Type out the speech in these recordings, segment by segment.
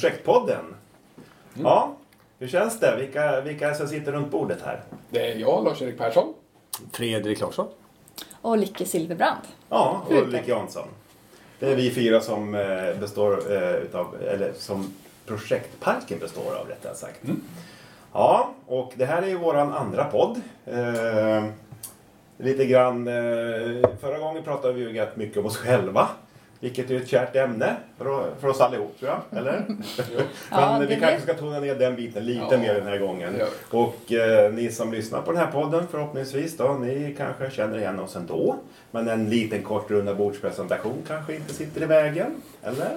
Projektpodden. Ja, hur känns det? Vilka, vilka är det som sitter runt bordet här? Det är jag, Lars-Erik Persson. Fredrik Larsson. Och Lycke Silverbrand. Ja, och. Ulrik Jansson. Det är vi fyra som eh, består eh, utav, eller som projektparken består av rättare sagt. Ja, och det här är ju våran andra podd. Eh, lite grann, eh, förra gången pratade vi ju rätt mycket om oss själva. Vilket är ett kärt ämne för, oss allihop tror jag, eller? Men Ja, vi kanske ska tona ner den biten lite Ja, mer den här gången. gör Och eh, ni som lyssnar på den här podden förhoppningsvis då, ni kanske känner igen oss ändå. Men en liten kort runda bordspresentation kanske inte sitter i vägen, eller?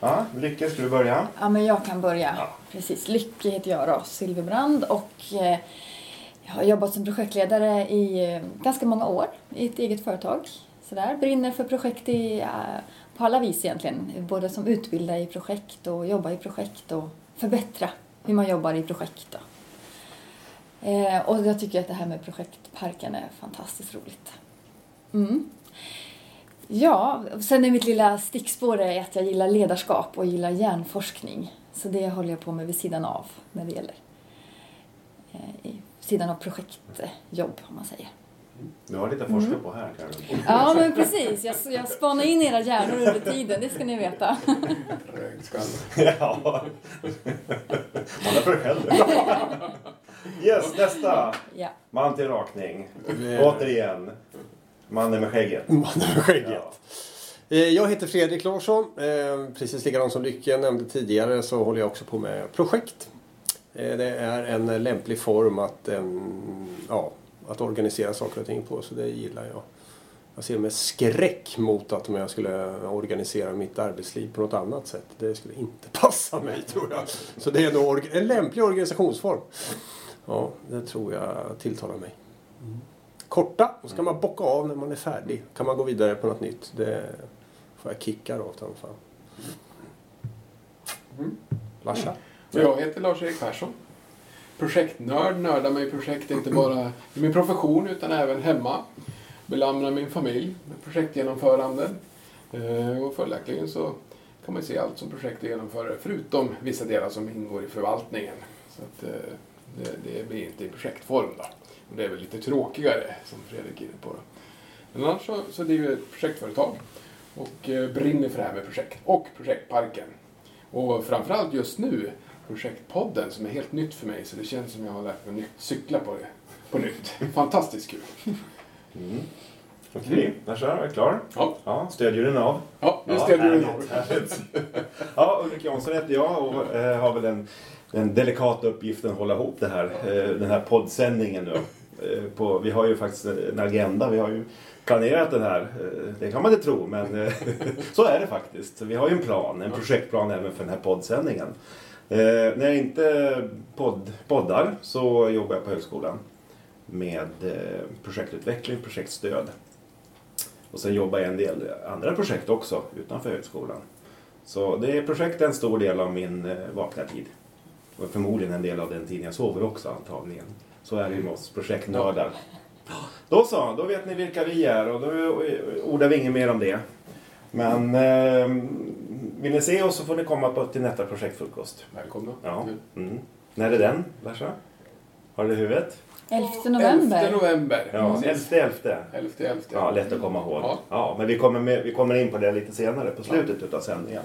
Ja, Lycke, ska du börja? Ja, men jag kan börja. Ja. Precis. Lycke heter jag då, Silverbrand. Och eh, jag har jobbat som projektledare i eh, ganska många år i ett eget företag sådär. Brinner för projekt i, eh, på alla vis egentligen. Både som utbildare i projekt och jobba i projekt och förbättra hur man jobbar i projekt. Då. Eh, och jag tycker att det här med projektparken är fantastiskt roligt. Mm. Ja, sen är mitt lilla stickspår är att jag gillar ledarskap och gillar hjärnforskning. Så det håller jag på med vid sidan av när det gäller eh, sidan av projektjobb om man säger. Du har lite forska på här Karin. Ja, men precis. Jag, jag spanar in era hjärnor under tiden, det ska ni veta. Rögskalle. ja. Man är för själv. Yes, nästa. Ja. Man till rakning. Återigen. Mannen med skägget. Mannen med skägget. Eh, Jag heter Fredrik Larsson. Eh, Precis likadant som Lycke nämnde tidigare så håller jag också på med projekt. Eh, Det är en lämplig form att, ja, att organisera saker och ting på så det gillar jag. Jag ser med skräck mot att om jag skulle organisera mitt arbetsliv på något annat sätt. Det skulle inte passa mig tror jag. Så det är nog en lämplig organisationsform. Ja, det tror jag tilltalar mig. Korta, och ska man bocka av när man är färdig. Kan man gå vidare på något nytt. Det får jag kickar åt i alla fall. Larsa? Jag heter Lars-Erik Persson. Projektnörd, nördar mig i projekt inte bara i min profession utan även hemma. Belamrar min familj med projektgenomföranden. Eh, och följaktligen så kan man se allt som projektgenomförare förutom vissa delar som ingår i förvaltningen. Så att eh, det, det blir inte i projektform då. Och det är väl lite tråkigare som Fredrik är inne på. Då. Men annars så, så driver jag ett projektföretag och eh, brinner för det här med projekt och projektparken. Och framförallt just nu projektpodden som är helt nytt för mig så det känns som jag har lärt mig nytt, cykla på det på nytt. Fantastiskt kul. Mm. Okej, Nasha, är du klar? Ja, Ja, stödjer du av? ja nu härligt, Norge. härligt. Ja, Ulrik Jansson heter jag och eh, har väl den, den delikata uppgiften att hålla ihop det här, eh, den här poddsändningen nu. Eh, på, vi har ju faktiskt en agenda, vi har ju planerat den här. Eh, det kan man inte tro, men eh, så är det faktiskt. Vi har ju en plan, en projektplan även för den här poddsändningen. Eh, när jag inte podd, poddar så jobbar jag på högskolan med eh, projektutveckling, projektstöd. Och sen jobbar jag en del andra projekt också utanför högskolan. Så det är projekt är en stor del av min eh, vakna tid. Och förmodligen en del av den tiden jag sover också antagligen. Så är det ju med oss projektnördar. Då så, då vet ni vilka vi är och då ordar vi inget mer om det. Men eh, vill ni se oss så får ni komma på till nästa projektfrukost. Välkomna. Ja. Mm. När är den, Larsa? Har du det i huvudet? 11 november. 11 november. Ja, Precis. 11 11. 11 11. Ja, lätt att komma ihåg. Ja. Ja. men vi kommer, med, vi kommer in på det lite senare på slutet utav sändningen.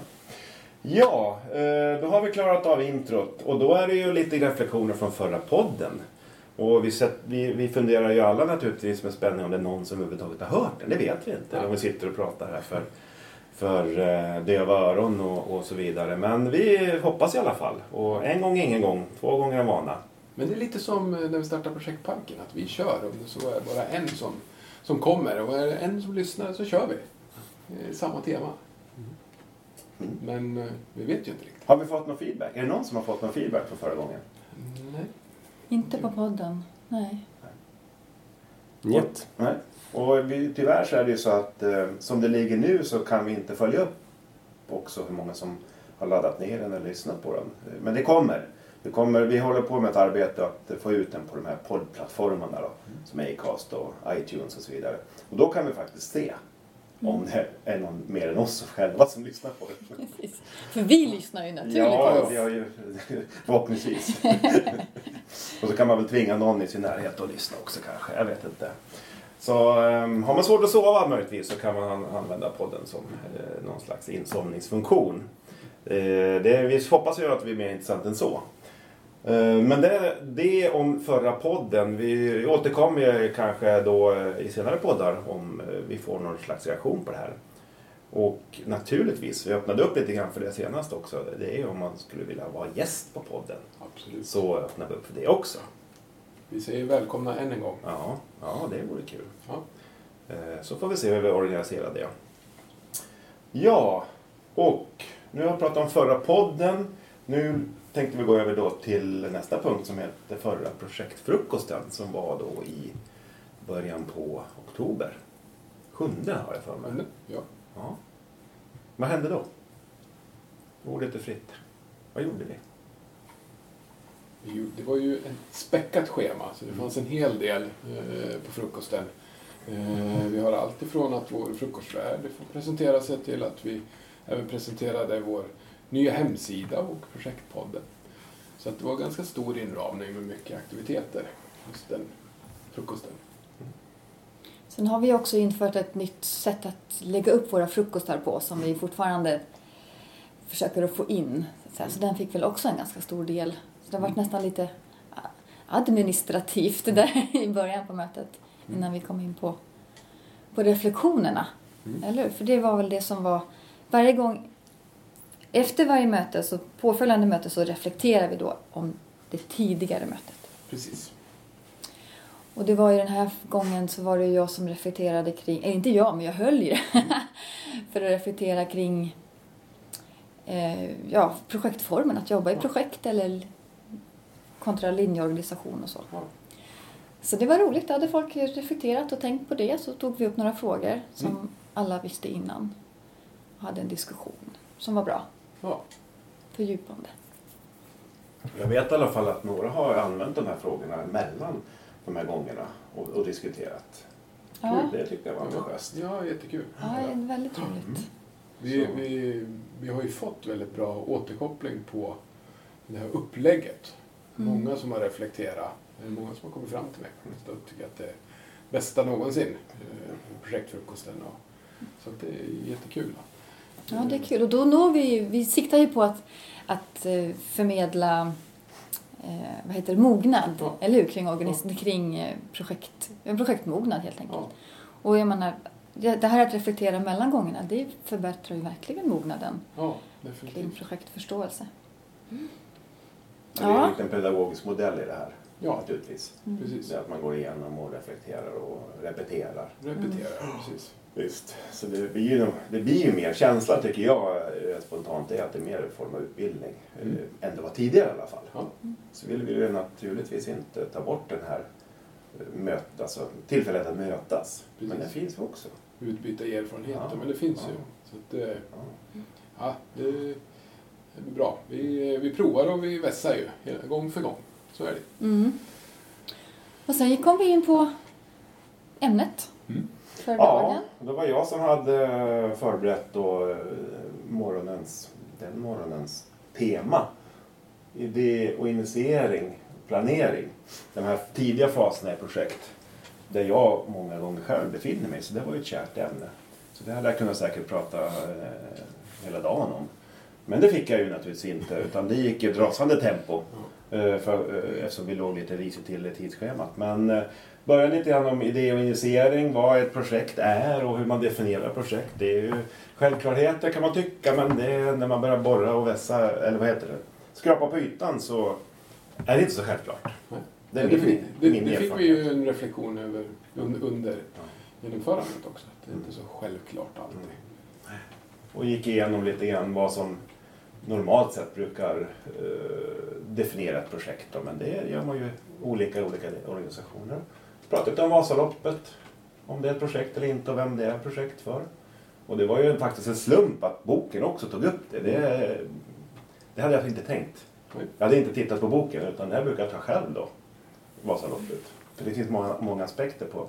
Ja, eh, då har vi klarat av introt och då är det ju lite reflektioner från förra podden. Och vi, sett, vi, vi funderar ju alla naturligtvis med spänning om det är någon som överhuvudtaget har hört den. Det vet vi inte Ja. om vi sitter och pratar här för, för eh, döva öron och, och så vidare. Men vi hoppas i alla fall. Och en gång ingen gång, två gånger en vana. Men det är lite som eh, när vi startar projektparken, att vi kör om det så är bara en som, som kommer. Och är det en som lyssnar så kör vi. Det är samma tema. Men eh, vi vet ju inte riktigt. Har vi fått någon feedback? Är det någon som har fått någon feedback från förra gången? Nej. Inte på podden. Nej. Njet. Nej. Och vi, tyvärr så är det ju så att eh, som det ligger nu så kan vi inte följa upp också hur många som har laddat ner den eller lyssnat på den. Men det kommer. Det kommer. Vi håller på med ett arbete att få ut den på de här poddplattformarna då, som Acast och iTunes och så vidare. Och då kan vi faktiskt se Om det är någon mer än oss själva som lyssnar på det. Precis. För vi lyssnar ju naturligtvis. Ja, vi har ju förhoppningsvis. och så kan man väl tvinga någon i sin närhet att lyssna också kanske. Jag vet inte. Så um, har man svårt att sova möjligtvis så kan man an använda podden som eh, någon slags insomningsfunktion. Eh, det, vi hoppas ju att vi är mer intressant än så. Eh, men det, det om förra podden. Vi återkommer kanske då i senare poddar om eh, vi får någon slags reaktion på det här. Och naturligtvis, vi öppnade upp lite grann för det senast också. Det är om man skulle vilja vara gäst på podden. Absolut. Så öppnar vi upp för det också. Vi säger välkomna än en gång. Ja, ja det vore kul. Ja. Eh, Så får vi se hur vi organiserar det. Ja, och nu har jag pratat om förra podden. Nu tänkte vi gå över då till nästa punkt som heter förra projektfrukosten som var då i början på oktober. Sjunde har jag för mig. Ja. Ja. Vad hände då? Ordet är fritt. Vad gjorde vi? Det var ju ett späckat schema, så det fanns en hel del eh, på frukosten. Eh, vi har allt ifrån att vår frukostvärd får presentera sig till att vi även presenterade vår nya hemsida och projektpodden. Så att det var ganska stor inramning med mycket aktiviteter just den frukosten. Sen har vi också infört ett nytt sätt att lägga upp våra frukostar på som vi fortfarande försöker att få in. Så den fick väl också en ganska stor del. Så det har varit nästan lite administrativt där i början på mötet innan vi kom in på, på reflektionerna. Eller hur? För det var väl det som var varje gång efter varje möte, så påföljande möte, så reflekterar vi då om det tidigare mötet. Precis. Och det var ju den här gången så var det jag som reflekterade kring, eller inte jag, men jag höll ju. För att reflektera kring eh, ja, projektformen, att jobba i projekt eller kontra linjeorganisation och så. Ja. Så det var roligt, då hade folk reflekterat och tänkt på det. Så tog vi upp några frågor som Mm. alla visste innan. Och hade en diskussion som var bra, Ja. fördjupande. Jag vet i alla fall att några har använt de här frågorna mellan de här gångerna och, och diskuterat. Ja, Det tyckte jag var ambitiöst. ja, jättekul. ja det är väldigt roligt. Vi, Så. vi, vi har ju fått väldigt bra återkoppling på det här upplägget. Mm. Många som har reflekterat. Många som har kommit fram till mig och tycker att det är bästa någonsin. eh, Projektfrukosten. Och, så att det är jättekul. Ja, det är kul. Och då når vi, vi siktar ju på att, att eh, förmedla eh, vad heter det, mognad, Ja. eller hur? Kring, organis- kring eh, projekt, projektmognad helt enkelt. Ja, Och jag menar, det här att reflektera mellan gångerna, det förbättrar ju verkligen mognaden ja kring projektförståelse. Det är en pedagogisk modell i det här. Ja, Naturligtvis. precis. Det är att man går igenom och reflekterar och repeterar. Repetera, precis. Visst. Så det blir, ju, det blir ju mer känsla tycker jag spontant. Är att det är mer en form av utbildning. Mm. Eh, än det var tidigare i alla fall. Ja. Så vill vi ju naturligtvis inte ta bort den här eh, möt, alltså, tillfället att mötas. Men Precis. det finns ju också. Utbyta erfarenheter, Ja. men det finns Ja. ju. Så att, eh, Ja. ja, det, det blir bra. Vi, vi provar och vi vässar ju gång för gång. Så är det. Mm. Och sen kom vi in på ämnet Mm. för Ja, dagen. det var jag som hade förberett då eh, morgonens, den morgonens tema. Idé och initiering, planering. De här tidiga faserna i projekt. Där jag många gånger själv befinner mig. Så det var ju ett kärt ämne. Så det hade jag kunnat säkert prata eh, hela dagen om. Men det fick jag ju naturligtvis inte. Utan det gick i ett rasande tempo. Eh, för, eh, eftersom vi låg lite risigt till i tidsschemat. Men eh, börja lite grann om idé och initiering. Vad ett projekt är och hur man definierar projekt. Det är ju självklarheter kan man tycka. Men det är när man börjar borra och vässa, eller vad heter det? Skrapa på ytan så är det inte så självklart. Det är det, min, det, min det fick vi ju en reflektion över un, under genomförandet också. Att det är inte Mm. så självklart alltid. Och gick igenom lite grann vad som normalt sett brukar eh, definiera ett projekt. Då. Men det gör man ju olika i olika organisationer. Pratat om Vasaloppet, om det är ett projekt eller inte och vem det är ett projekt för. Och det var ju faktiskt en slump att boken också tog upp det. Det, det hade jag inte tänkt. Jag hade inte tittat på boken utan det här brukar jag ta själv då. Vasaloppet. För det finns många, många aspekter på,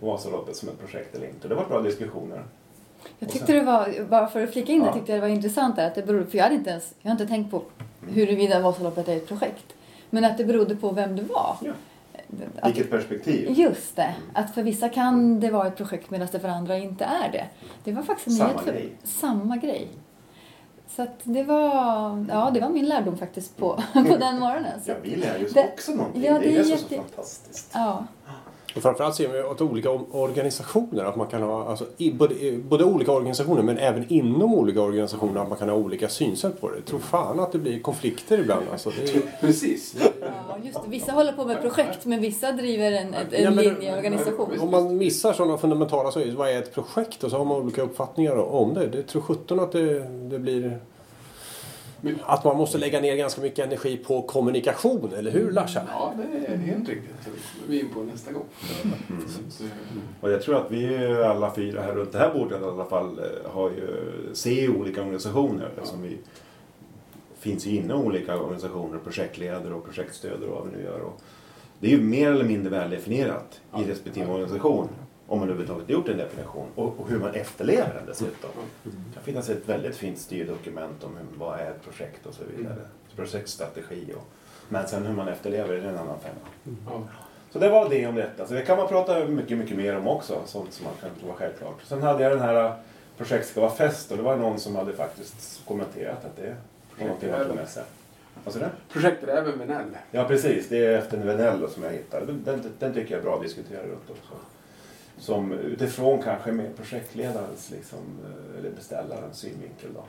på Vasaloppet som ett projekt eller inte. Det var bra diskussioner. Jag tyckte det var, bara för att flika in det, Ja. tyckte jag det var intressant där att det berodde, för jag hade inte ens, jag har inte tänkt på huruvida Vasaloppet är ett projekt. Men att det berodde på vem du var. Ja. Att, Vilket perspektiv. just det, att för vissa kan det vara ett projekt medan det för andra inte är det. Det var faktiskt en Samma nyhet för, grej. Samma grej. Så att det var, ja det var min lärdom faktiskt på, på den morgonen. Så, Ja, vi lär ju Det- också någonting. ja, det är det är det som är så jätte- fantastiskt. ja. Och framförallt ser vi åt olika organisationer att man kan ha, alltså, i, både, i- både olika organisationer men även inom olika organisationer att man kan ha olika synsätt på det. Tror fan att det blir konflikter ibland. Alltså, det är, Precis. ja, just det. Vissa håller på med projekt men vissa driver en, en, Ja, en men- linjeorganisation. om man missar sådana fundamentala saker, vad är ett projekt? Och så har man olika uppfattningar om det. Det tror sjutton att det, det blir... Att man måste lägga ner ganska mycket energi på kommunikation, eller hur Larsa? Ja, det är helt riktigt. Vi in på nästa gång. Så, eh, Och jag tror att vi alla fyra här runt det här bordet i alla fall eh, har ju, ser olika organisationer. Som vi finns ju inom olika organisationer, projektledare och projektstödare och vad vi nu gör. Och det är ju mer eller mindre väldefinierat i respektive organisation. Om man överhuvudtaget gjort en definition. Och, och hur man efterlever den dessutom. Det kan finnas ett väldigt fint styrdokument om hur, vad är ett projekt och så vidare. Projektstrategi och men sen hur man efterlever det är en annan femma. ja. Så det var det om detta. Så det kan man prata mycket, mycket mer om också. Sånt som man kan tro var självklart. Sen hade jag den här äh, projekt ska vara fest och det var någon som hade faktiskt kommenterat att det var någonting man tog med sig. Vad sa du? Projekträven Venell. Ja precis, det är efter Venell som jag hittade. Den, den, den tycker jag är bra att diskutera runt också. Som utifrån kanske mer projektledarens liksom, eh, eller beställarens synvinkel då.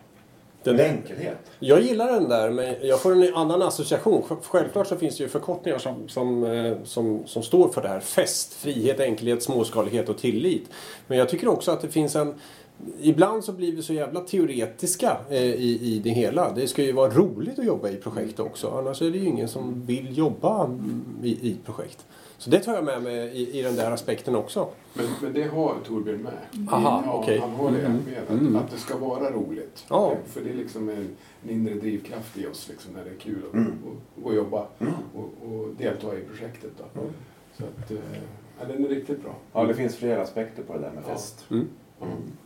Den- Med enkelhet. Jag gillar den där, men jag får en annan association. Sj- Självklart så finns det ju förkortningar som, som, eh, som, som står för det här. Fest, frihet, enkelhet, småskalighet och tillit. Men jag tycker också att det finns en... Ibland så blir vi så jävla teoretiska eh, i, i det hela. Det ska ju vara roligt att jobba i projekt också. Annars är det ju ingen som vill jobba i, i projekt. Så det tar jag med mig i, i den där aspekten också. Men, men det har Torbjörn med. Aha, ja, okej. Han har det Mm. med. Att, Mm. att det ska vara roligt. Ja. För det är liksom en, en inre drivkraft i oss liksom, när det är kul att, Mm. att, att jobba Mm. och, och delta i projektet. Då. Mm. Så att, eh, ja, den är riktigt bra. Ja, det finns flera aspekter på det där med Ja. fest. Mm.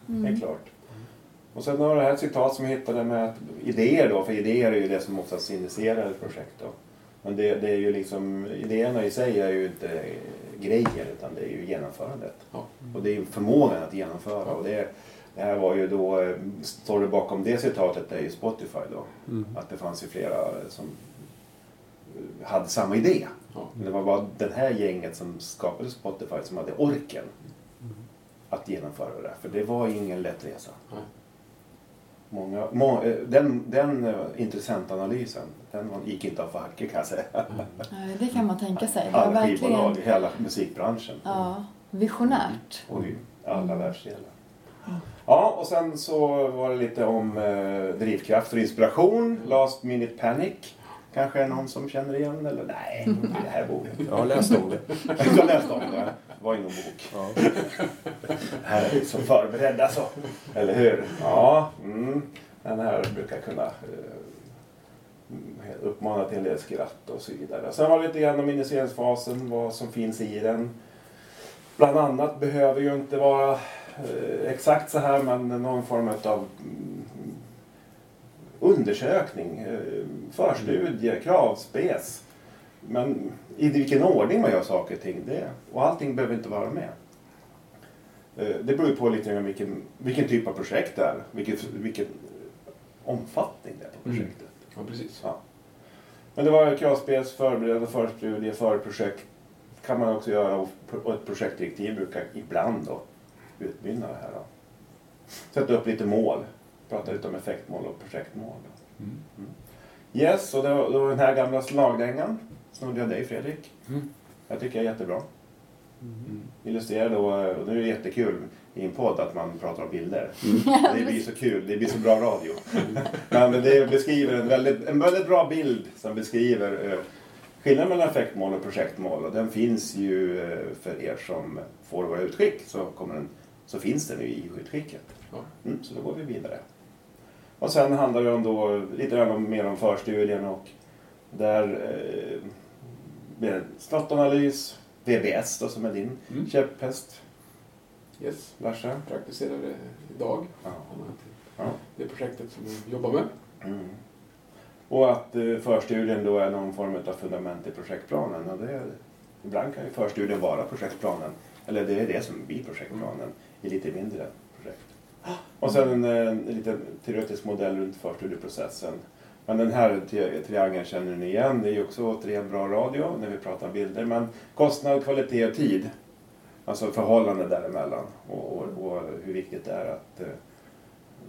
Mm. Helt klart. Och sen har det här citat som jag hittade med att idéer då, för idéer är ju det som oftast initierar ett projekt då. Men det, det är ju liksom, idéerna i sig är ju inte grejer utan det är ju genomförandet. Ja. Och det är ju förmågan att genomföra. Och det, det här var ju då, står det bakom det citatet är ju Spotify då. Mm. Att det fanns ju flera som hade samma idé. Ja. Men det var bara det här gänget som skapade Spotify som hade orken att genomföra det. För det var ingen lätt resa. Många, må, eh, den den eh, intressantanalysen den gick inte av för hacke kan jag säga. Nej, Det kan man tänka sig. Det Alla skivbolag, verkligen hela musikbranschen. ja, visionärt. Oj, alla Mm. världsdelar. Ja, och sen så var det lite om eh, drivkraft och inspiration. Last Minute Panic. Kanske är någon som känner igen eller nej, det här borde jag inte. Jag har läst om det. Jag läste om det. Var i någon bok. Ja. Är vi så förberedda så. Eller hur? Ja, mm. den här brukar kunna eh, uppmana till en del skratt och så vidare. Sen var det lite grann om initieringsfasen, vad som finns i den. Bland annat behöver ju inte vara eh, exakt så här men någon form av mm, undersökning, eh, förstudie, kravspec. Men i vilken ordning man gör saker och ting, det, och allting behöver inte vara med. Eh, Det beror ju på lite grann vilken, vilken typ av projekt det är, vilket, vilken omfattning det är på Mm. projektet. Ja, precis. Ja. Men det var kravspec, förberedande förstudie, förprojekt kan man också göra och ett projektdirektiv brukar ibland då utmynna det här. Då. Sätta upp lite mål, prata lite om effektmål och projektmål. Då. Mm. Yes, och det var, det var den här gamla slagdängan. Snodde jag dig Fredrik. Mm. Jag tycker jag är jättebra. Mm. Illustrerar då, och nu är det jättekul i en podd att man pratar om bilder. Det blir så kul, det blir så bra radio. Men det beskriver en väldigt, en väldigt bra bild som beskriver eh, skillnaden mellan effektmål och projektmål. Och den finns ju eh, för er som får våra utskick så, kommer den, så finns den ju i utskicket. Mm, så då går vi vidare. Och sen handlar det om då, lite grann om, mer om förstudien och där eh, blir det SWOT-analys, VBS då som är din Mm. käpphäst. Yes. Larsa? Praktiserar det idag. Ja. Det ja. Det är projektet som jag jobbar med. Mm. Och att eh, förstudien då är någon form av fundament i projektplanen. Och det, ibland kan ju förstudien vara projektplanen. Eller det är det som blir projektplanen i lite mindre projekt. Och sen en, eh, en liten teoretisk modell runt förstudieprocessen. Men den här triangeln känner ni igen. Det är ju också återigen bra radio när vi pratar bilder. Men kostnad, kvalitet och tid. Alltså förhållande däremellan. Och, och, och hur viktigt det är att eh,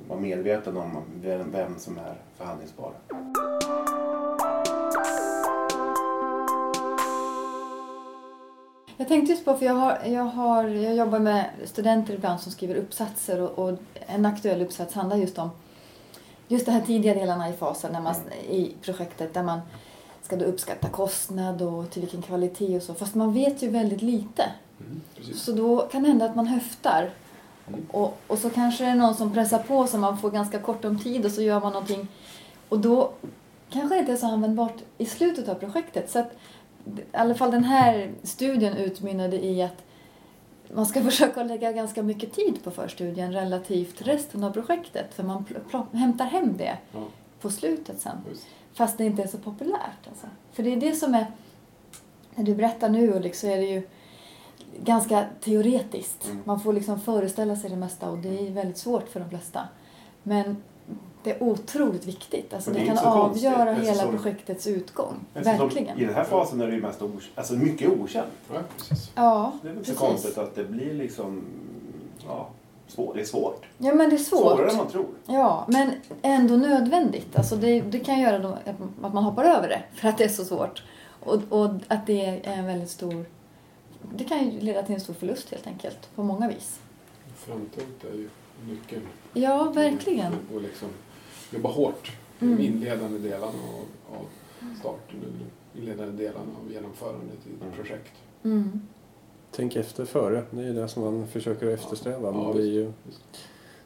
vara medveten om vem, vem som är förhandlingsbar. Jag tänkte just på, för jag, har, jag, har, jag jobbar med studenter ibland som skriver uppsatser och, och en aktuell uppsats handlar just om just de här tidiga delarna i fasen när man, i projektet där man ska då uppskatta kostnad och till vilken kvalitet och så. Fast man vet ju väldigt lite. Mm. Så då kan det hända att man höftar. Mm. Och, och så kanske det är någon som pressar på så man får ganska kort om tid och så gör man någonting. Och då kanske det inte är så användbart i slutet av projektet. Så att, i alla fall den här studien utmynnade i att man ska försöka lägga ganska mycket tid på förstudien relativt resten av projektet. För man hämtar hem det Ja, på slutet sen. just. Fast det inte är så populärt. Alltså. För det är det som är... När du berättar nu Ulrik så är det ju ganska teoretiskt. Mm. Man får liksom föreställa sig det mesta och det är väldigt svårt för de flesta. Men det är otroligt viktigt. Alltså det det, kan så konstigt, avgöra hela projektets utgång. Verkligen. I den här fasen är det ju mest okänt, alltså mycket okänt. Ja, precis. Ja, Det är väl så precis. konstigt att det blir liksom, ja, svårt. det är svårt. Ja, men det är svårt. Svårare än man tror. Ja, men ändå nödvändigt. Alltså det, det kan göra då att- man hoppar över det för att det är så svårt. Och, och att det är en väldigt stor... Det kan ju leda till en stor förlust helt enkelt, på många vis. Framtungt är ju nyckeln. Ja, verkligen. Och, och liksom jobba hårt i Mm. de inledande delarna av, av starten, eller inledande delarna av genomförandet i ett Mm. projekt. Mm. Tänk efter före. Det är det som man försöker eftersträva. Ja, det, är ju,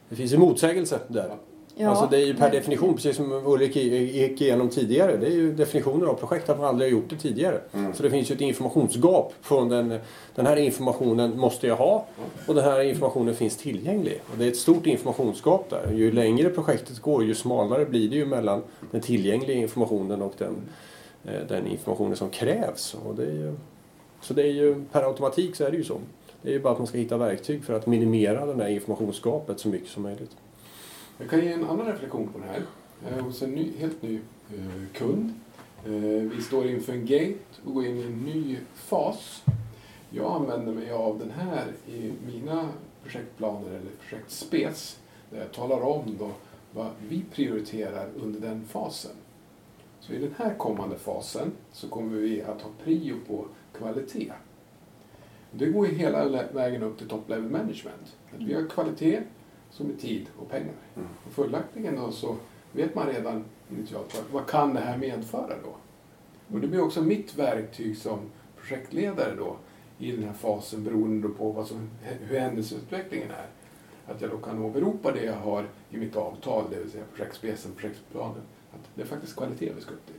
det finns ju motsägelse där. Ja, alltså det är ju per verkligen. definition, precis som Ulrik gick igenom tidigare, det är ju definitioner av projekt att man aldrig har gjort det tidigare. Mm. Så det finns ju ett informationsgap från den, den här informationen måste jag ha och den här informationen finns tillgänglig. Och det är ett stort informationsgap där. Ju längre projektet går ju smalare blir det ju mellan den tillgängliga informationen och den, eh, den informationen som krävs. Och det är ju, så det är ju per automatik så är det ju så. Det är ju bara att man ska hitta verktyg för att minimera det här informationsgapet så mycket som möjligt. Jag kan ge en annan reflektion på det här. Jag är hos en ny, helt ny eh, kund. Eh, vi står inför en gate och går in i en ny fas. Jag använder mig av den här i mina projektplaner eller projektspec. Där jag talar om då vad vi prioriterar under den fasen. Så i den här kommande fasen så kommer vi att ha prio på kvalitet. Det går ju hela vägen upp till top level management. Att vi har kvalitet som är tid och pengar. Mm. Och följaktligen då så vet man redan initialt vad, vad kan det här medföra då? Och det blir också mitt verktyg som projektledare då i den här fasen beroende på vad som, hur händelseutvecklingen är. Att jag då kan åberopa det jag har i mitt avtal, det vill säga projektspecen, projektplanen. Att det är faktiskt kvalitet vi ska upp till.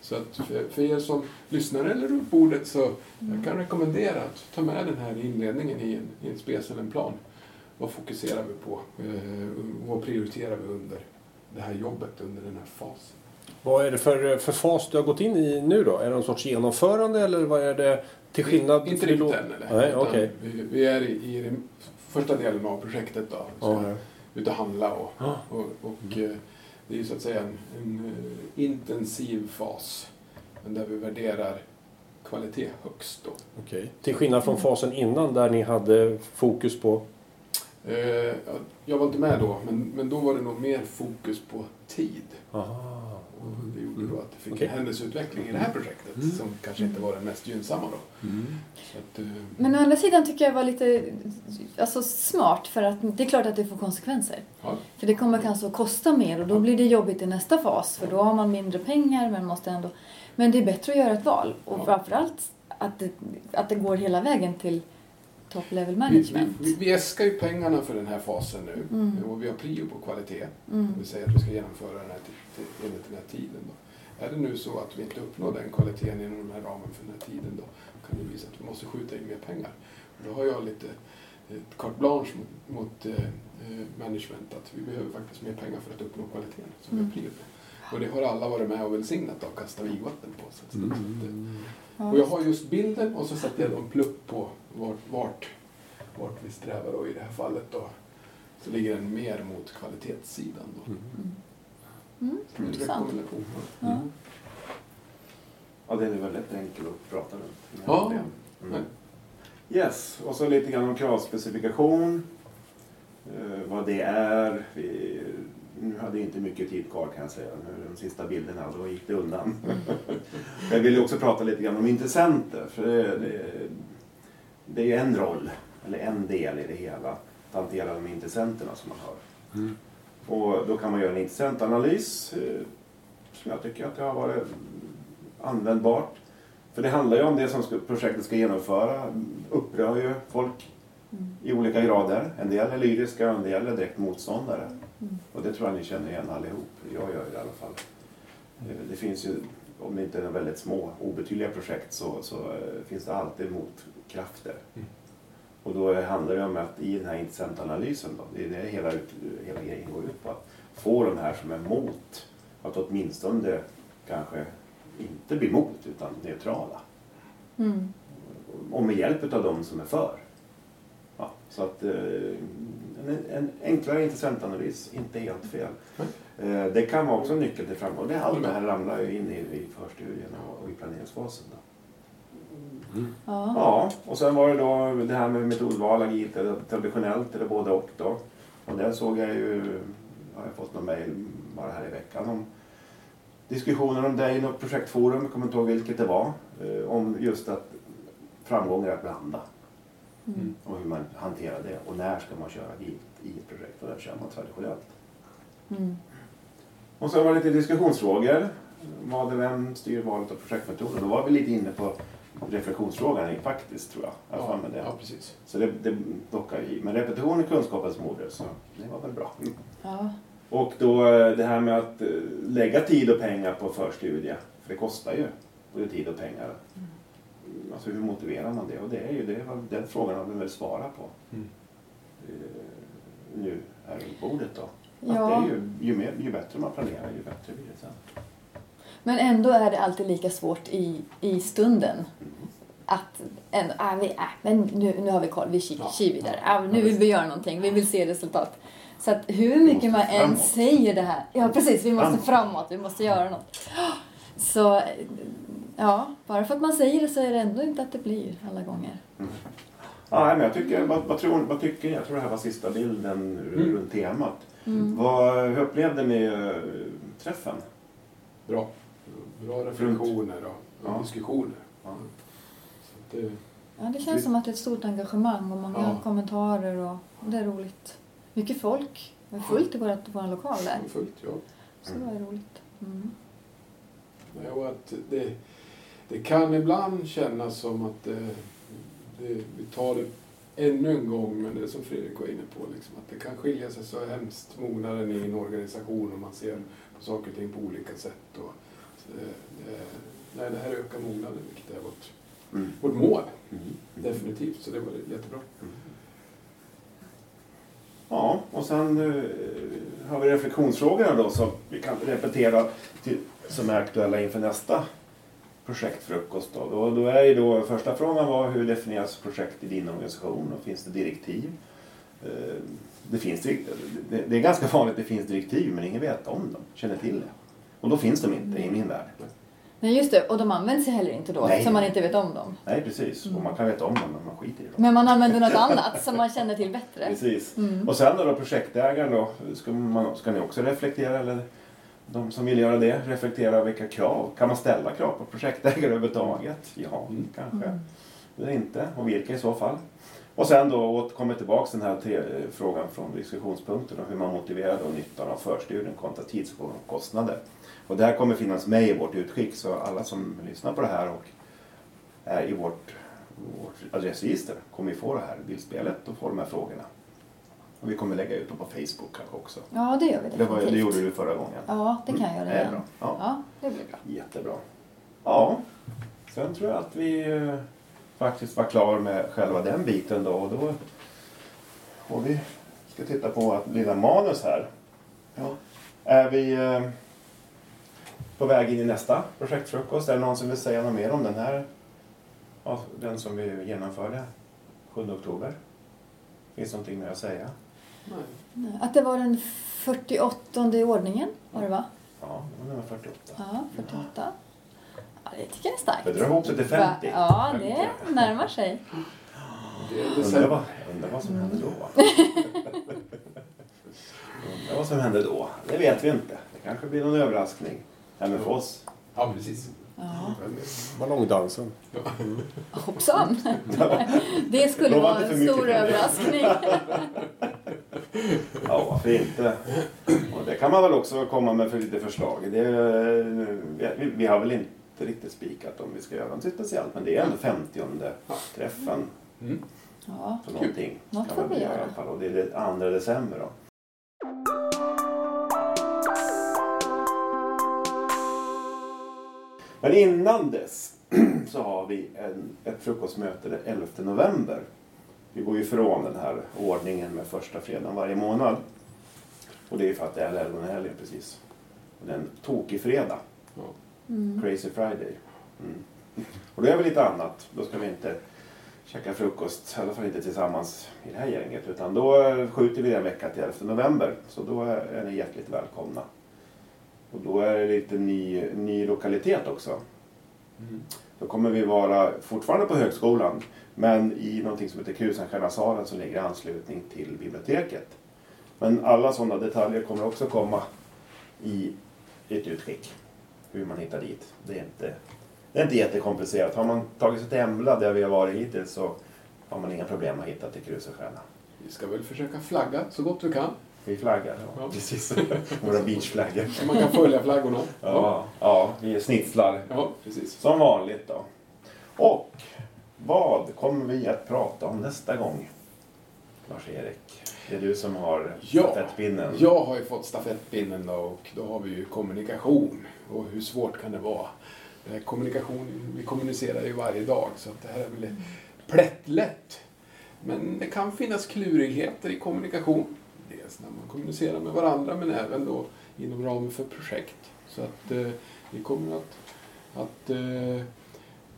Så att för, för er som lyssnar eller runt bordet så jag kan rekommendera att ta med den här inledningen i en, i en spec eller en plan. Vad fokuserar vi på? Eh, vad prioriterar vi under det här jobbet, under den här fasen? Vad är det för, för fas du har gått in i nu då? Är det någon sorts genomförande eller vad är det till skillnad? Inte riktigt än eller? Nej, okej. vi, vi är i, den första delen av projektet då. Vi ska Ja, ut och handla och, Ja. och, och eh, det är ju så att säga en, en eh, intensiv fas. Där vi värderar kvalitet högst då. Okej. Till skillnad från fasen innan där ni hade fokus på... Eh, ja, jag var inte med då, men, men då var det nog mer fokus på tid. Aha. Och det gjorde då att det fick Okej. en händelseutveckling i det här projektet Mm. som kanske inte var den mest gynnsamma då. Så att, eh, Men å andra sidan tycker jag var lite alltså, smart för att det är klart att det får konsekvenser. ja, För det kommer kanske att kosta mer och då blir det jobbigt i nästa fas för då har man mindre pengar men måste ändå... Men det är bättre att göra ett val och Ja. framförallt att det, att det går hela vägen till top level vi, management. vi, vi äskar ju pengarna för den här fasen nu Mm. och vi har prio på kvalitet. Mm. Vill säga att vi ska genomföra den här, enligt den här tiden. Då. Är det nu så att vi inte uppnår den kvaliteten inom den här ramen för den här tiden då kan det visa att vi måste skjuta in mer pengar. Och då har jag lite carte blanche mot, mot eh, eh, management att vi behöver faktiskt mer pengar för att uppnå kvaliteten som Mm. vi prior Och det har alla varit med och välsignat och kastat vigvatten på. Så. Mm. Så att, Ja. och jag har just bilden och så sätter jag en plupp på vart, vart, vart vi strävar då i det här fallet. Då. Så ligger den mer mot kvalitetssidan. Då. Mm. Mm, en intressant. Ja. Ja, den är väldigt enkel att prata runt. Ja. Mm. Yes, och så lite grann om kravspecifikation. Eh, vad det är. Vi, nu hade jag inte mycket tid kvar kan jag säga. Nu, de sista bilderna, då gick det undan. jag ville också prata lite grann om intressenter. För det, det, det är en roll, eller en del i det hela. Att hantera de intressenterna som man har. Mm. Och då kan man göra en intressentanalys eh, som jag tycker att det har varit användbart. För det handlar ju om det som projektet ska genomföra. Upprör ju folk Mm. i olika grader. En del är lyriska och en del är direkt motståndare. Mm. Och det tror jag ni känner igen allihop. Jag gör det i alla fall. Eh, Det finns ju, om det inte är väldigt små, obetydliga projekt så, så eh, finns det alltid motkrafter. Mm. Och då handlar det om att i den här intressentanalysen, då, det är det hela, ut, hela grejen går ut på, att få de här som är mot att åtminstone kanske inte bli mot utan neutrala. Mm. Och med hjälp av de som är för. Ja, så att eh, en, en enklare intressentanalys, inte helt fel. Eh, Det kan vara också en nyckel till framgång. Det, allt det här ramlar ju in i, i förstudien och, i planeringsfasen. Då. Mm. Ja. Ja, och sen var det då det här med metodval, agilt eller traditionellt eller både och då. Och där såg jag ju, har jag fått någon mejl bara här i veckan om diskussioner om det i något projektforum, jag kommer inte ihåg vilket det var, eh, om just att framgång är att blanda Mm. och hur man hanterar det och när ska man köra agilt i ett projekt och där kör man traditionellt. Mm. Och sen var det lite diskussionsfrågor. Vad och vem styr valet av projektmetoder? Då var vi lite inne på reflektionsfrågan faktiskt tror jag. jag Ja, det. ja, precis. Så det, det dockar i. Men repetition är kunskapens moder så det var väl bra. Ja. Och då eh, det här med att eh, lägga tid och pengar på förstudie. För det kostar ju både tid och pengar. Mm. Alltså hur motiverar man det? Och det är ju det, den frågan har vi väl svarat på. Mm. eh, Nu här runt bordet då. Att det Ja. är ju, ju, mer, ju bättre man planerar ju bättre blir det sen. Men ändå är det alltid lika svårt i, i stunden. Mm. Att ändå, äh, vi, äh, men nu, nu har vi koll, vi kikar Ja. kör vidare. Äh, nu vill vi göra någonting, vi vill se resultat. Så att hur mycket man än säger det här, ja precis, vi måste Framåt. framåt, vi måste göra något. Så, ja, bara för att man säger det så är det ändå inte att det blir alla gånger. Ja, nej, men jag tycker, vad, vad, tror, vad tycker ni? Jag tror det här var sista bilden Mm. runt temat. Mm. Vad, hur upplevde ni eh, träffen? Bra. Bra reflektioner och, Ja. diskussioner. Ja. Så att det, Ja, det känns som att det är ett stort engagemang och många Ja. kommentarer och det är roligt. Mycket folk. Det är fullt i vårt, vår lokal där. var fullt, ja. Så det är roligt. Mm. Och att det, det kan ibland kännas som att det, det, vi tar det ännu en gång, men det är som Fredrik var inne på, liksom, att det kan skilja sig så hemskt mognaden i en organisation och man ser på saker och ting på olika sätt. Och, det, det, nej, det här ökar mognaden, vilket är vårt, Mm. vårt mål, Mm. definitivt. Så det var jättebra. Ja, och sen eh, har vi reflektionsfrågorna då som vi kan repetera till, som är aktuella inför nästa projektfrukost. Då. Då, då är då första frågan var hur definieras projekt i din organisation och finns det direktiv? Eh, det, finns, det, det är ganska vanligt att det finns direktiv men ingen vet om dem, känner till det. Och då finns de inte i min värld. Nej, just det. Och de används heller inte då, Nej. så man inte vet om dem. Nej, precis. Och man kan veta om dem men man skiter i dem. Men man använder något annat som man känner till bättre. Precis. Mm. Och sen då, då projektägaren då, ska, man, ska ni också reflektera eller de som vill göra det, reflektera vilka krav, kan man ställa krav på projektägare överhuvudtaget? Ja, Mm. kanske. Mm. Eller inte, och vilka i så fall. Och sen då återkommer tillbaks den här tre, frågan från diskussionspunkten och hur man motiverar då nyttan av förstudien kontra tidskostnader. Och det här kommer finnas med i vårt utskick så alla som lyssnar på det här och är i vårt, vårt adressregister kommer ju få det här bildspelet och få de här frågorna. Och vi kommer lägga ut dem på Facebook kanske också. Ja, det gör vi Det, var, definitivt. det gjorde du förra gången. Ja, det kan jag göra Det är igen. bra. Ja. Ja, det blir bra. Jättebra. Ja, sen tror jag att vi eh, faktiskt var klara med själva den biten då. Och då Och vi ska titta på vårt lilla manus här. Ja. Är vi eh, på väg in i nästa projektfrukost? Är det någon som vill säga något mer om den här? Den som vi genomförde 7 oktober. Finns det någonting mer att säga? Nej. Att det var den 48 i ordningen, var det va? Ja, det var nummer 48. Ja, 48. Ja, det tycker jag är starkt. Det drar ihop sig till 50. Va? Ja, det närmar sig. Undrar vad, undrar vad som hände då? undrar vad som hände då? Det vet vi inte. Det kanske blir någon överraskning. Även för oss. Ja, precis. Ja, Ballongdansen. hoppsan. Det skulle vara en stor överraskning. Ja, varför inte? Och det kan man väl också komma med för lite förslag. Det, vi, vi har väl inte riktigt spikat om vi ska göra något speciellt. Men det är ändå 50 träffen. Mm. Ja, Så någonting Något kan får man göra i göra. alla fall. Och det är det 2 december då. Men innan dess så har vi en, ett frukostmöte den 11 november. Vi går ju ifrån den här ordningen med första fredagen varje månad. Och det är för att det är helgonhelgen precis. Och det är en tokig fredag. Mm. Crazy Friday. Mm. Och då är vi lite annat. Då ska vi inte käka frukost, i alla fall inte tillsammans i det här gänget. Utan då skjuter vi en vecka till 11 november. Så då är är ni hjärtligt välkomna. Och då är det lite ny, ny lokalitet också. Mm. Då kommer vi vara fortfarande på högskolan. Men i någonting som heter Krusenstjärnasalen som ligger i anslutning till biblioteket. Men alla sådana detaljer kommer också komma i ett utskick. Hur man hittar dit. Det är inte, det är inte jättekomplicerat. Har man tagit sig till Embla där vi har varit hittills så har man inga problem att hitta till Krusenstjärna. Vi ska väl försöka flagga så gott vi kan. Vi flaggar. Ja, Ja. precis. Våra beachflaggor. Man kan följa flaggorna. Ja, ja, vi snitslar ja precis. Som vanligt då. Och vad kommer vi att prata om nästa gång? Lars-Erik, det är du som har Ja. stafettpinnen. Jag har ju fått stafettpinnen då och då har vi ju kommunikation. Och hur svårt kan det vara? Kommunikation, vi kommunicerar ju varje dag så att det här är väl plättlätt. Men det kan finnas klurigheter i kommunikation. Dels när man kommunicerar med varandra men även då inom ramen för projekt. Så att eh, vi kommer att, att eh,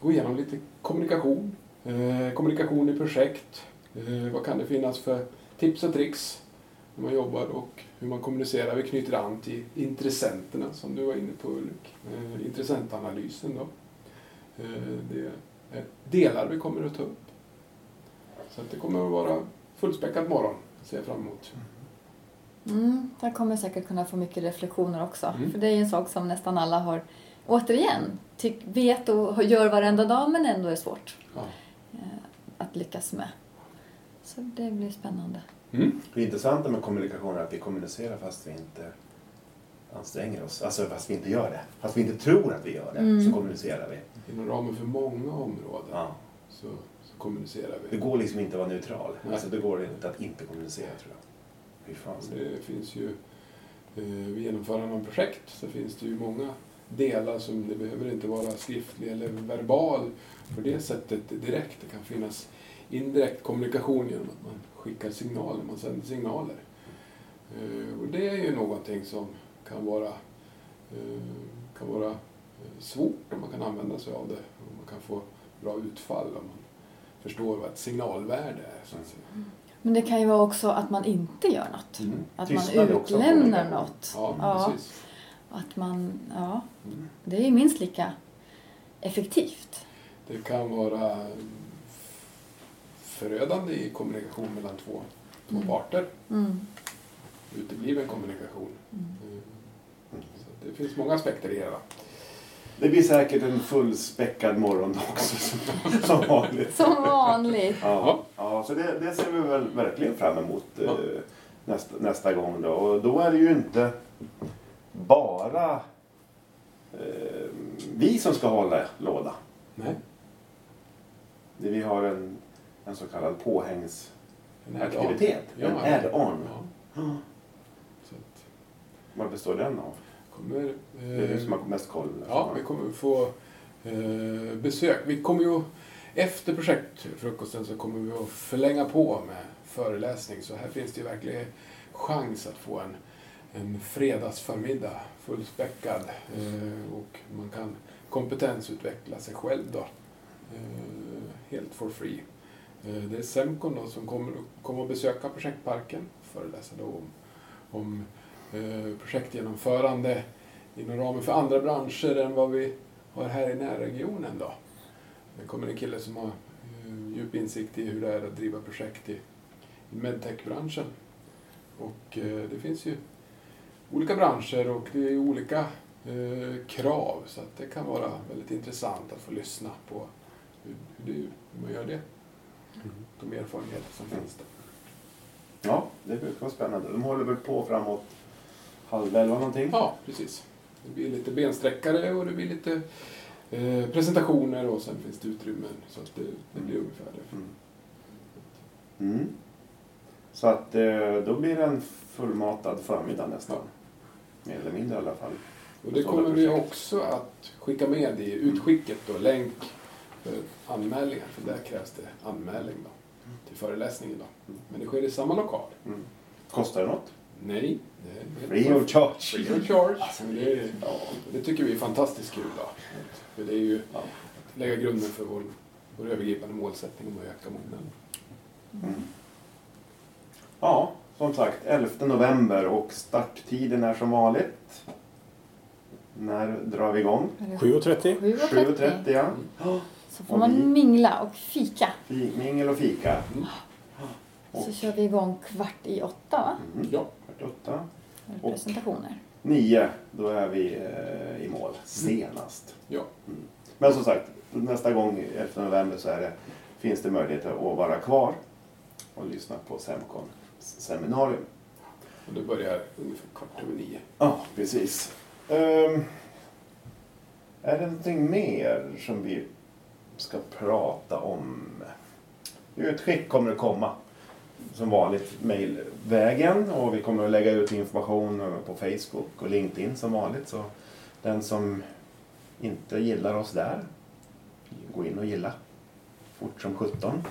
gå igenom lite kommunikation. Eh, kommunikation i projekt. Eh, vad kan det finnas för tips och tricks när man jobbar och hur man kommunicerar. Vi knyter an till intressenterna som du var inne på Ulrik. Eh, intressentanalysen då. Eh, det är delar vi kommer att ta upp. Så att det kommer att vara fullspäckat morgon, ser jag fram emot. Mm. Mm, där kommer jag säkert kunna få mycket reflektioner också. Mm. För det är ju en sak som nästan alla har, återigen, tyck, vet och gör varenda dag men ändå är svårt Ja. eh, att lyckas med. Så det blir spännande. Mm. Det intressanta med kommunikation är att vi kommunicerar fast vi inte anstränger oss. Alltså fast vi inte gör det. Fast vi inte tror att vi gör det Mm. så kommunicerar vi. Inom ramen för många områden Ja. så, så kommunicerar Det vi. går liksom inte att vara neutral. Nej. Alltså det går inte att inte kommunicera tror jag. Fy fan. Det finns ju, eh, vid genomförande av projekt så finns det ju många delar som det behöver inte vara skriftlig eller verbal på det sättet direkt. Det kan finnas indirekt kommunikation genom att man skickar signaler, man sänder signaler. Eh, Och det är ju någonting som kan vara, eh, kan vara eh, svårt om man kan använda sig av det. Och man kan få bra utfall om man förstår vad ett signalvärde är. Så att säga. Mm. Men det kan ju vara också att man inte gör något. Mm. Att Tystnad man utlämnar något. Ja, Ja. precis. Att man, ja, Mm. det är ju minst lika effektivt. Det kan vara förödande i kommunikation mellan två, två Mm. parter. Mm. Utebliven kommunikation. Mm. Mm. Så det finns många aspekter i det hela. Det blir säkert en fullspäckad morgon också som, som vanligt. Som vanligt. Ja, ja så det, det ser vi väl verkligen fram emot eh, Ja. nästa, nästa gång. Då. Och då är det ju inte bara eh, vi som ska hålla låda. Nej. Det- Vi har en, en så kallad påhängsaktivitet. En add-on. Add-on. Ja. Vad består den av? Kommer, eh, Det är du som har mest koll. Ja, vi kommer få eh, besök. Vi kommer ju, efter projektfrukosten så kommer vi att förlänga på med föreläsning. Så här finns det ju verkligen chans att få en, en fredagsförmiddag fullspäckad eh, och man kan kompetensutveckla sig själv då. Eh, helt for free. Eh, det är Semcon då som kommer, kommer att besöka projektparken och föreläsa då om, om eh, projektgenomförande inom ramen för andra branscher än vad vi har här i närregionen. Då. Det kommer en kille som har eh, djup insikt i hur det är att driva projekt i, medtech-branschen. Och eh, det finns ju olika branscher och det är olika eh, krav så att det kan vara väldigt intressant att få lyssna på hur, hur, man gör det. De erfarenheter som finns där. Ja, det brukar vara spännande. De håller väl på framåt halv elva någonting? Ja, precis. Det blir lite bensträckare och det blir lite eh, presentationer och sen finns det utrymmen. Så att det, det blir ungefär det. Mm. Mm. Så att eh, då blir det en fullmatad förmiddag nästan. Mer eller mindre i alla fall. Och det kommer vi också att skicka med i utskicket då, länk för anmälningar. För där krävs det anmälning då, till föreläsningen. Då. Men det sker i samma lokal. Mm. Kostar det något? Nej, det är helt Free of charge. Free of charge. Men det, är, ja, det tycker vi är fantastiskt kul. Då. För det är ju Ja. att lägga grunden för vår, vår övergripande målsättning om att öka mognaden. Mm. Ja, som sagt 11 november och starttiden är som vanligt. När drar vi igång? 7.30. 7.30 ja. Så får man mingla och fika. Fi- Mingel och fika. Så kör vi igång kvart i åtta va? Mm. Ja. Kvart åtta. Med Och- presentationer. Nio, då är vi eh, i mål. Senast. Ja. Men som sagt, nästa gång 11 november så är det, finns det möjlighet att vara kvar och lyssna på Semcon seminarium. Och det börjar ungefär kvart över nio. Ja, precis. Ehm, är det någonting mer som vi ska prata om? Utskick kommer att komma. Som vanligt mejlvägen och vi kommer att lägga ut information på Facebook och LinkedIn som vanligt. Så den som inte gillar oss där, gå in och gilla. Fort som 17.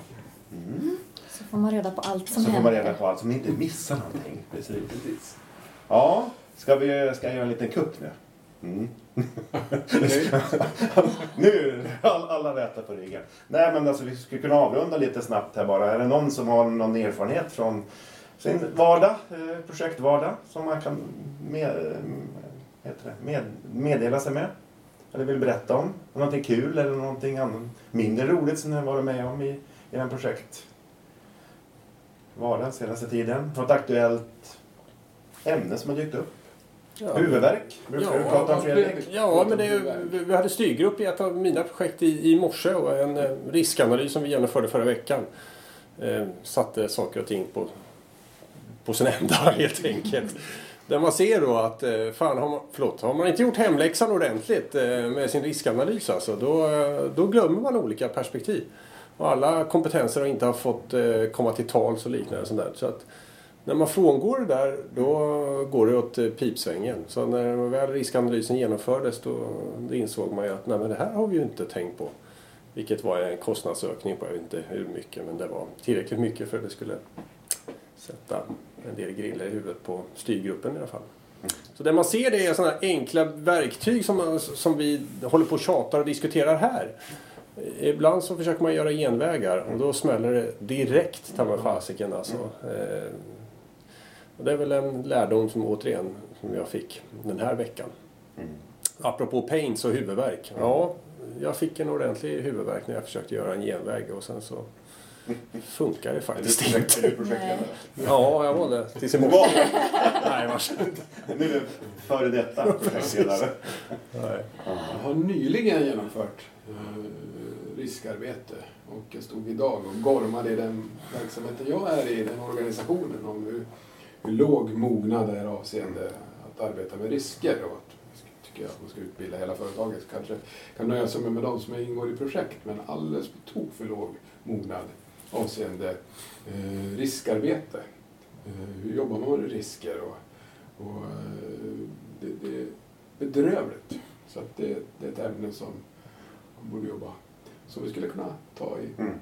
Mm. Så får man reda på allt som Så får händer. man reda på allt, så man inte missar någonting. Precis. Precis. Ja, ska, vi, ska jag göra en liten kupp nu? Mm. Nu, all, alla rätar på ryggen. Nej men alltså vi skulle kunna avrunda lite snabbt här bara. Är det någon som har någon erfarenhet från sin vardag, eh, projektvardag, som man kan med, eh, heter det, med, meddela sig med? Eller vill berätta om? Någonting kul eller någonting annat mindre roligt som ni har varit med om i, i den projekt? Vardag senaste tiden? Något aktuellt ämne som har dykt upp? Ja. Huvudvärk? Brukar Ja, du prata om Fredrik? Ja, men det, vi- hade styrgrupp i ett av mina projekt i, i morse och en eh, riskanalys som vi genomförde förra veckan. Eh, satte saker och ting på, på sin ända helt enkelt. Där man ser då att eh, fan, har man, förlåt, har man inte gjort hemläxan ordentligt eh, med sin riskanalys alltså, då, då glömmer man olika perspektiv. Och alla kompetenser har inte har fått komma till tals och liknande. och Sånt där. Så att när man frångår det där då går det åt eh, pipsvängen. Så när väl riskanalysen genomfördes då, då insåg man ju att nej, men det här har vi ju inte tänkt på. Vilket var en kostnadsökning på, jag vet inte hur mycket, men det var tillräckligt mycket för att det skulle sätta en del griller i huvudet på styrgruppen i alla fall. Så det man ser det är sådana här enkla verktyg som, man, som vi håller på och tjatar och diskuterar här. Ibland så försöker man göra genvägar och då smäller det direkt ta mig fasiken alltså. Eh, och det är väl en lärdom som återigen som jag fick den här veckan. Mm. Apropå pains och huvudvärk. Ja, jag fick en ordentlig huvudvärk när jag försökte göra en genväg och sen så funkar det Är du faktiskt projekt- är inte. du projektledare? Ja, jag var det. Tills i morse. Nej, vars. Nu är du före detta projektledare. Nej. Jag har nyligen genomfört eh, riskarbete och jag stod idag och gormade i den verksamheten jag är i, den organisationen, om hur låg mognad är avseende att arbeta med risker. Och att, tycker jag att man ska utbilda hela företaget. Kanske kan nöja sig med de som ingår i projekt, men alldeles på tok för låg mognad avseende eh, riskarbete. Eh, hur jobbar man med risker? Och, och, eh, det, det är bedrövligt. Så att det, det är ett ämne som man borde jobba som vi skulle kunna ta i Mm.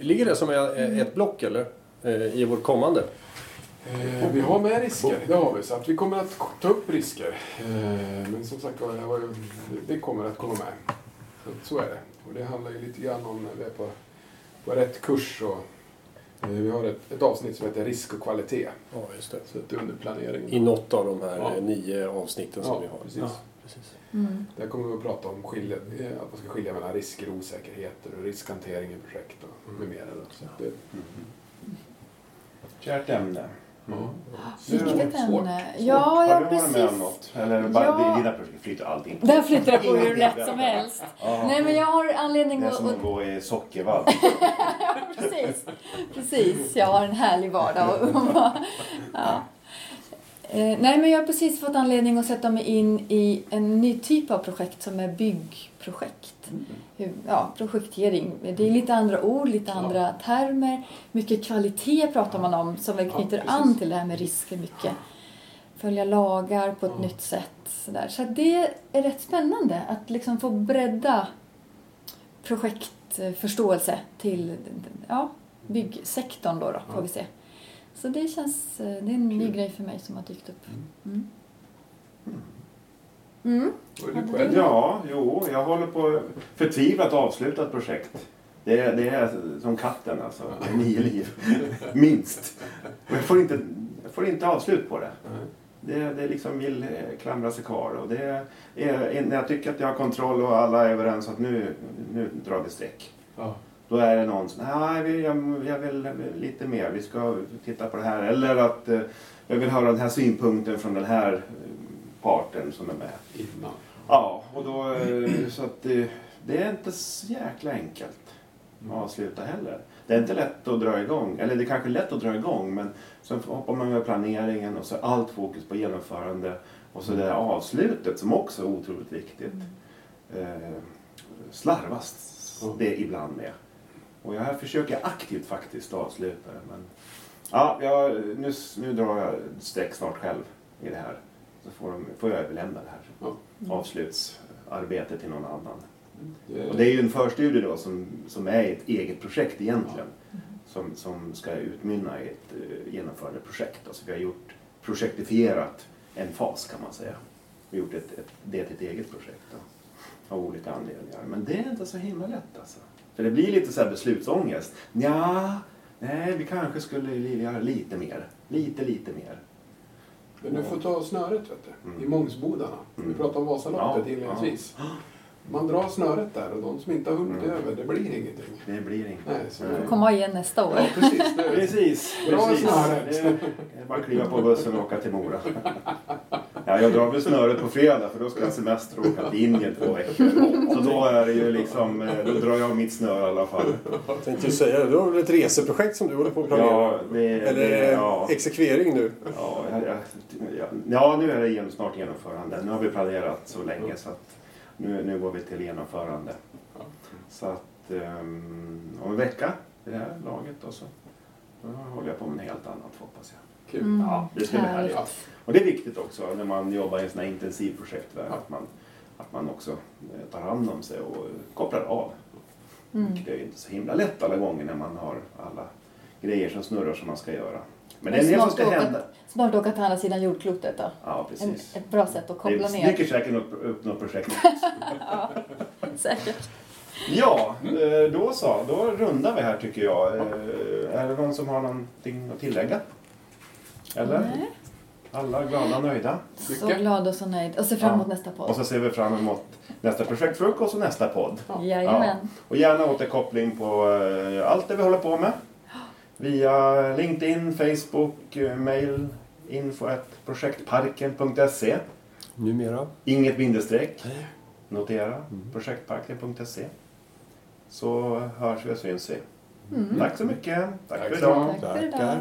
Ligger det som är- ett block eller? Eh, I vårt kommande? Eh, vi har med risker, det har vi. Så att vi kommer att ta upp risker. Eh, men som sagt det var ju- det kommer att komma med. Så, så är det. Och det handlar ju lite grann om när vi är på, på rätt kurs. Och, eh, vi har ett, ett avsnitt som heter risk och kvalitet. Ja, just det. Så att det är under planering. I något av de här Ja. nio avsnitten som Ja, vi har. precis. Ja, precis. Mm. Där kommer vi att prata om skilja, att man ska skilja mellan risker och osäkerheter och riskhantering i projekt och med mera. Då. Så det, Kärt ämne. Viktigt Svårt. ämne. Ja, Har ja du varit med om precis. något? Eller bara, Ja. dina projekt flyter allting på? Där flyttar det på hur lätt som helst. Ja. Nej men jag har anledning Det är att... som att att gå i sockervadd. precis, precis. Jag har en härlig vardag. Och, ja. Eh, nej men jag har precis fått anledning att sätta mig in i en ny typ av projekt som är byggprojekt. Hur, ja, projektering. Det är lite andra ord, lite andra termer. Mycket kvalitet pratar man om som väl Ja, knyter precis. an till det här med risker mycket. Följa lagar på ett Ja. nytt sätt. Sådär. Så det är rätt spännande att liksom få bredda projektförståelse till ja, byggsektorn då, då får vi se. Så det känns, eh, det är en ny grej för mig som har dykt upp. Mm. Mm. Själv? du- Ja, jo, jag håller på förtvivlat avsluta ett projekt. Det är, det är som katten alltså. Det är nio liv. Minst. Och jag får inte, jag får inte avslut på det. Det, det liksom vill eh, klamra sig kvar. Och det är, när jag tycker att jag har kontroll och alla är överens att nu, nu drar vi streck. Ja. Då är det någon som nej, jag, jag vill lite mer, vi ska titta på det här. Eller att eh, jag vill höra den här synpunkten från den här eh, parten som är med. Innan. Ja, och då, eh, så att det, det är inte så jäkla enkelt att avsluta heller. Det är inte lätt att dra igång, eller det är kanske lätt att dra igång men så hoppar man med planeringen och så är allt fokus på genomförande och så det där avslutet som också är otroligt viktigt. Eh, slarvas det ibland med. Och jag försöker aktivt faktiskt avsluta det men ja, jag, nu, nu drar jag streck snart själv i det här. Så får, de, får jag överlämna det här Ja. avslutsarbetet till någon annan. Det, Och det är ju en förstudie då som, som är ett eget projekt egentligen. Som, som ska utmynna i ett uh, genomförande projekt. Alltså vi har gjort projektifierat en fas kan man säga. Vi har gjort ett, ett, det till ett eget projekt då, av olika anledningar. Men det är inte så himla lätt alltså. För det blir lite så här beslutsångest. Ja, nej vi kanske skulle göra lite mer. Lite, lite mer. men du får ta snöret vet du, Mm. i Mångsbodarna. Vi Mm. pratade om Vasaloppet Ja, inledningsvis. Man drar snöret där och de som inte har hunnit Mm. över, det blir ingenting. Det blir. Nej, så Nej. Komma igen nästa år. Ja, precis. Precis, Bra precis. snöret. Det är det är bara att kliva på bussen och åka till Mora. Ja, jag drar väl snöret på fredag för då ska jag semester och åka till Indien två veckor. Så då är det ju liksom, eh, då drar jag mitt snö i alla fall. Jag tänkte ju säga det. Du har väl ett reseprojekt som du håller på att planera? Ja, det, Eller det, ja, exekvering nu? ja, jag- jag- ja, nu är det snart genomförande. Nu har vi planerat så länge så att nu, nu går vi till genomförande. Så att um, om en vecka i det här laget och så då håller jag på med något helt annat hoppas jag. Kul. Mm, Ja, det ska bli härligt. Ja. Och det är viktigt också när man jobbar i en sån här intensivprojekt Ja. att, man, att man också eh, tar hand om sig och kopplar av. Mm. Det är ju inte så himla lätt alla gånger när man har alla grejer som snurrar som man ska göra. Men det är en del som ska åka- hända. Snart åka till andra sidan jordklotet då. Ja, En, precis. ett bra sätt att koppla Det ner. dyker säkert upp, upp något projekt. Ja, säkert. Ja, eh, då så. Då rundar vi här tycker jag. Eh, Är det någon som har någonting att tillägga? Eller? Nej. Alla glada och nöjda? Så Mycket. glad och så nöjd. Och ser fram emot Ja. nästa Och podd. så ser vi fram emot nästa projektfrukost och nästa podd. Jajamän. Och gärna återkoppling på eh, allt det vi håller på med. Via LinkedIn, Facebook, eh, mail, info.projektparken.se. Numera. Inget bindestreck. Notera. Projektparken.se. Så hörs vi och syns vi. Mm. Tack så mycket. Tack Tack för idag. Tack för Tackar. idag.